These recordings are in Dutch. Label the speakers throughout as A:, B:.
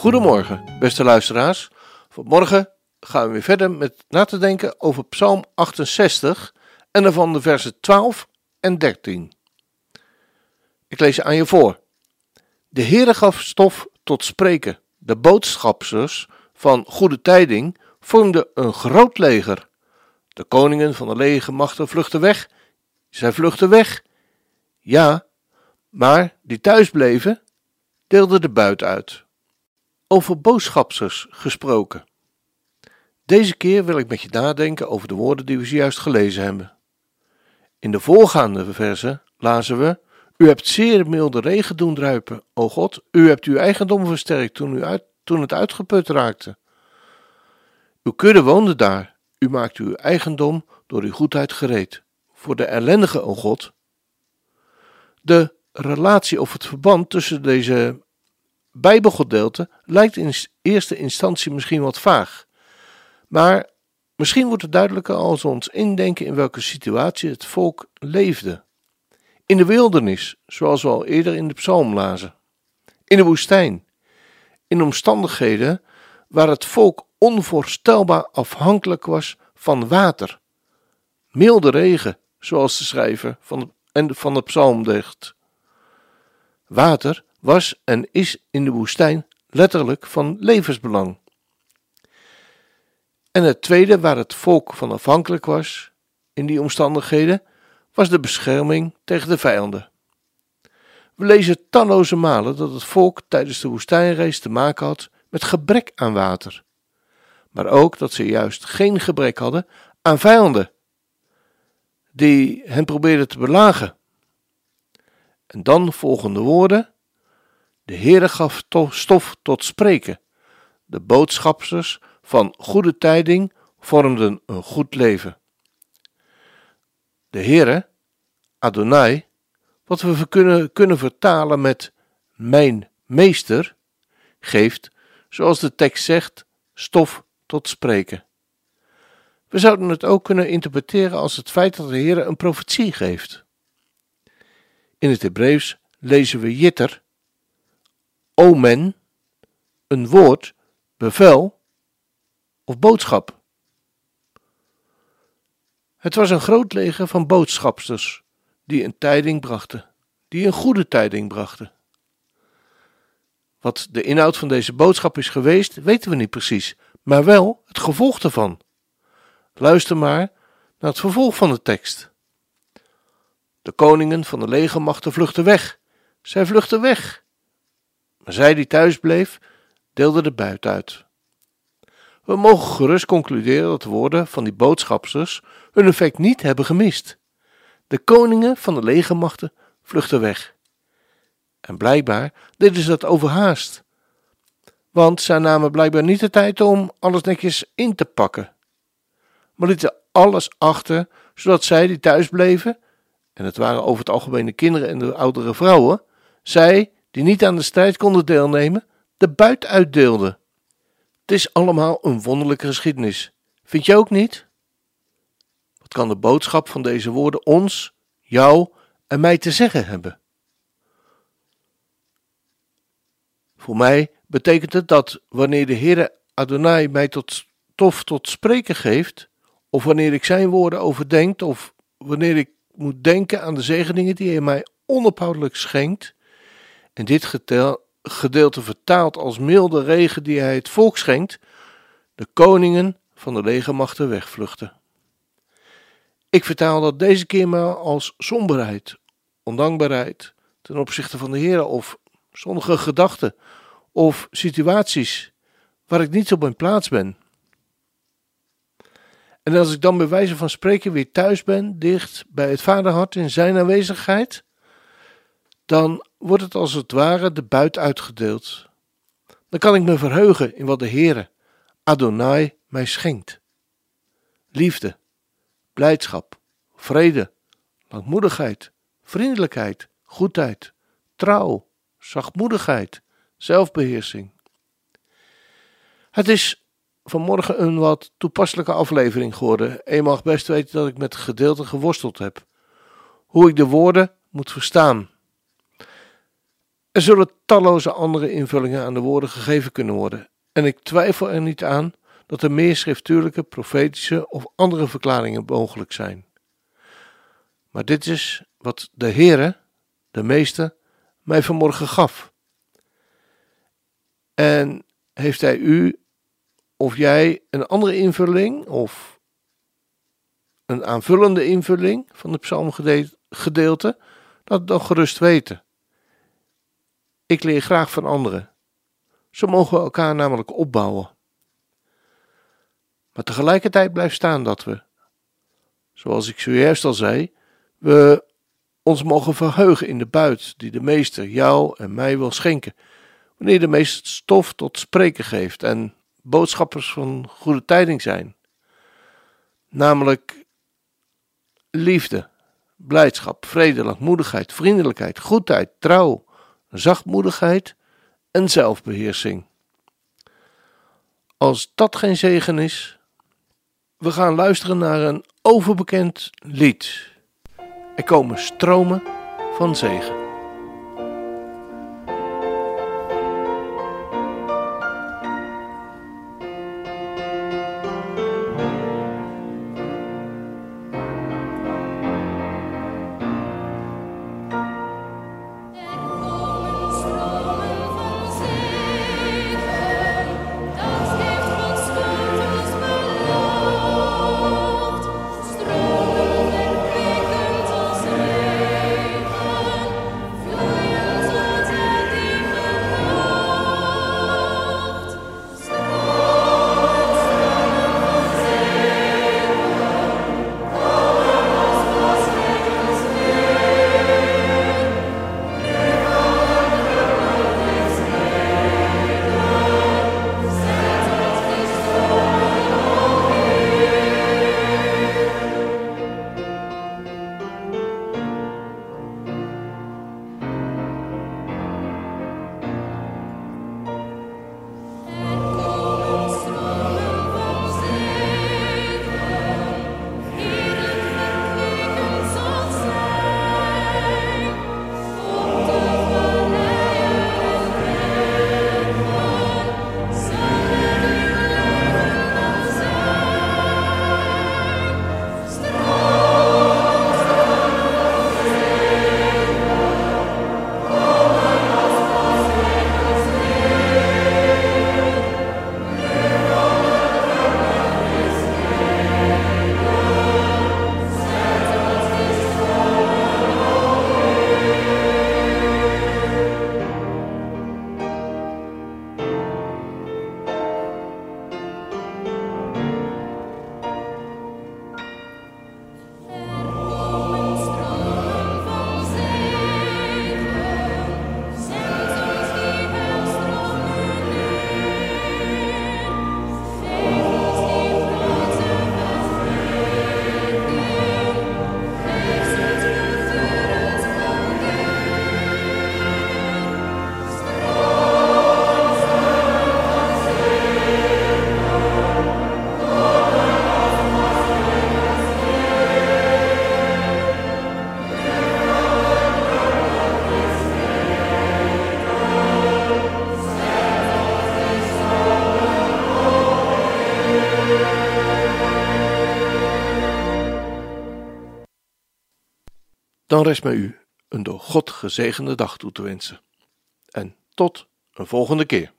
A: Goedemorgen, beste luisteraars. Vanmorgen gaan we weer verder met na te denken over Psalm 68 en daarvan de versen 12 en 13. Ik lees aan je voor. De Heere gaf stof tot spreken. De boodschapsters van goede tijding vormden een groot leger. De koningen van de legermachten vluchtten weg. Zij vluchtten weg. Ja, maar die thuis bleven, deelden de buit uit. Over boodschapsters gesproken. Deze keer wil ik met je nadenken over de woorden die we zojuist gelezen hebben. In de voorgaande versen lazen we: U hebt zeer milde regen doen druipen, o God. U hebt uw eigendom versterkt toen, u toen het uitgeput raakte. Uw kudde woonde daar. U maakt uw eigendom door uw goedheid gereed. Voor de ellendige, o God. De relatie of het verband tussen deze Bijbelgedeelten lijkt in eerste instantie misschien wat vaag. Maar misschien wordt het duidelijker als we ons indenken in welke situatie het volk leefde. In de wildernis, zoals we al eerder in de psalm lazen. In de woestijn. In omstandigheden waar het volk onvoorstelbaar afhankelijk was van water. Milde regen, zoals de schrijver van de, en van de psalm zegt. Water was en is in de woestijn letterlijk van levensbelang. En het tweede waar het volk van afhankelijk was in die omstandigheden, was de bescherming tegen de vijanden. We lezen talloze malen dat het volk tijdens de woestijnreis te maken had met gebrek aan water, maar ook dat ze juist geen gebrek hadden aan vijanden die hen probeerden te belagen. En dan volgen de woorden: De Heere gaf stof tot spreken. De boodschapsters van goede tijding vormden een goed leven. De Heere, Adonai, wat we kunnen, kunnen vertalen met mijn meester, geeft, zoals de tekst zegt, stof tot spreken. We zouden het ook kunnen interpreteren als het feit dat de Heer een profetie geeft. In het Hebreeuws lezen we jitter, omen, een woord, bevel of boodschap. Het was een groot leger van boodschapsters die een tijding brachten, die een goede tijding brachten. Wat de inhoud van deze boodschap is geweest, weten we niet precies, maar wel het gevolg ervan. Luister maar naar het vervolg van de tekst. De koningen van de legermachten vluchtten weg. Zij vluchtten weg. Maar zij die thuis bleef, deelde de buit uit. We mogen gerust concluderen dat de woorden van die boodschapsters hun effect niet hebben gemist. De koningen van de legermachten vluchtten weg. En blijkbaar deden ze dat overhaast. Want zij namen blijkbaar niet de tijd om alles netjes in te pakken. Maar lieten alles achter, zodat zij die thuis bleven, en het waren over het algemeen de kinderen en de oudere vrouwen, zij die niet aan de strijd konden deelnemen, de buit uitdeelden. Het is allemaal een wonderlijke geschiedenis. Vind je ook niet? Wat kan de boodschap van deze woorden ons, jou en mij te zeggen hebben? Voor mij betekent het dat wanneer de Heere Adonai mij tot tot spreken geeft, of wanneer ik zijn woorden overdenk, of wanneer ik moet denken aan de zegeningen die hij mij onophoudelijk schenkt, en dit gedeelte vertaald als milde regen die hij het volk schenkt, de koningen van de legermachten wegvluchten. Ik vertaal dat deze keer maar als somberheid, ondankbaarheid ten opzichte van de Heer of zonnige gedachten of situaties waar ik niet op mijn plaats ben. En als ik dan bij wijze van spreken weer thuis ben, dicht bij het vaderhart in zijn aanwezigheid, dan wordt het als het ware de buit uitgedeeld. Dan kan ik me verheugen in wat de Heere, Adonai, mij schenkt. Liefde, blijdschap, vrede, langmoedigheid, vriendelijkheid, goedheid, trouw, zachtmoedigheid, zelfbeheersing. Het is vanmorgen een wat toepasselijke aflevering geworden. Je mag best weten dat ik met gedeelten geworsteld heb. Hoe ik de woorden moet verstaan. Er zullen talloze andere invullingen aan de woorden gegeven kunnen worden. En ik twijfel er niet aan dat er meer schriftuurlijke, profetische of andere verklaringen mogelijk zijn. Maar dit is wat de Heere, de Meester, mij vanmorgen gaf. En heeft hij u of jij een andere invulling of een aanvullende invulling van het psalmgedeelte, dat dan gerust weten. Ik leer graag van anderen. Zo mogen we elkaar namelijk opbouwen. Maar tegelijkertijd blijft staan dat we, zoals ik zojuist al zei, we ons mogen verheugen in de buit die de meester jou en mij wil schenken, wanneer de meester stof tot spreken geeft en boodschappers van goede tijding zijn. Namelijk liefde, blijdschap, vrede, langmoedigheid, vriendelijkheid, goedheid, trouw, zachtmoedigheid en zelfbeheersing. Als dat geen zegen is, we gaan luisteren naar een overbekend lied. Er komen stromen van zegen. Dan rest mij u een door God gezegende dag toe te wensen. En tot een volgende keer.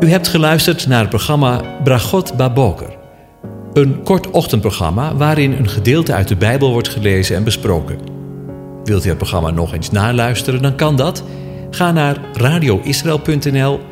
B: U hebt geluisterd naar het programma Bragot Baboker. Een kort ochtendprogramma waarin een gedeelte uit de Bijbel wordt gelezen en besproken. Wilt u het programma nog eens naluisteren, dan kan dat. Ga naar radioisrael.nl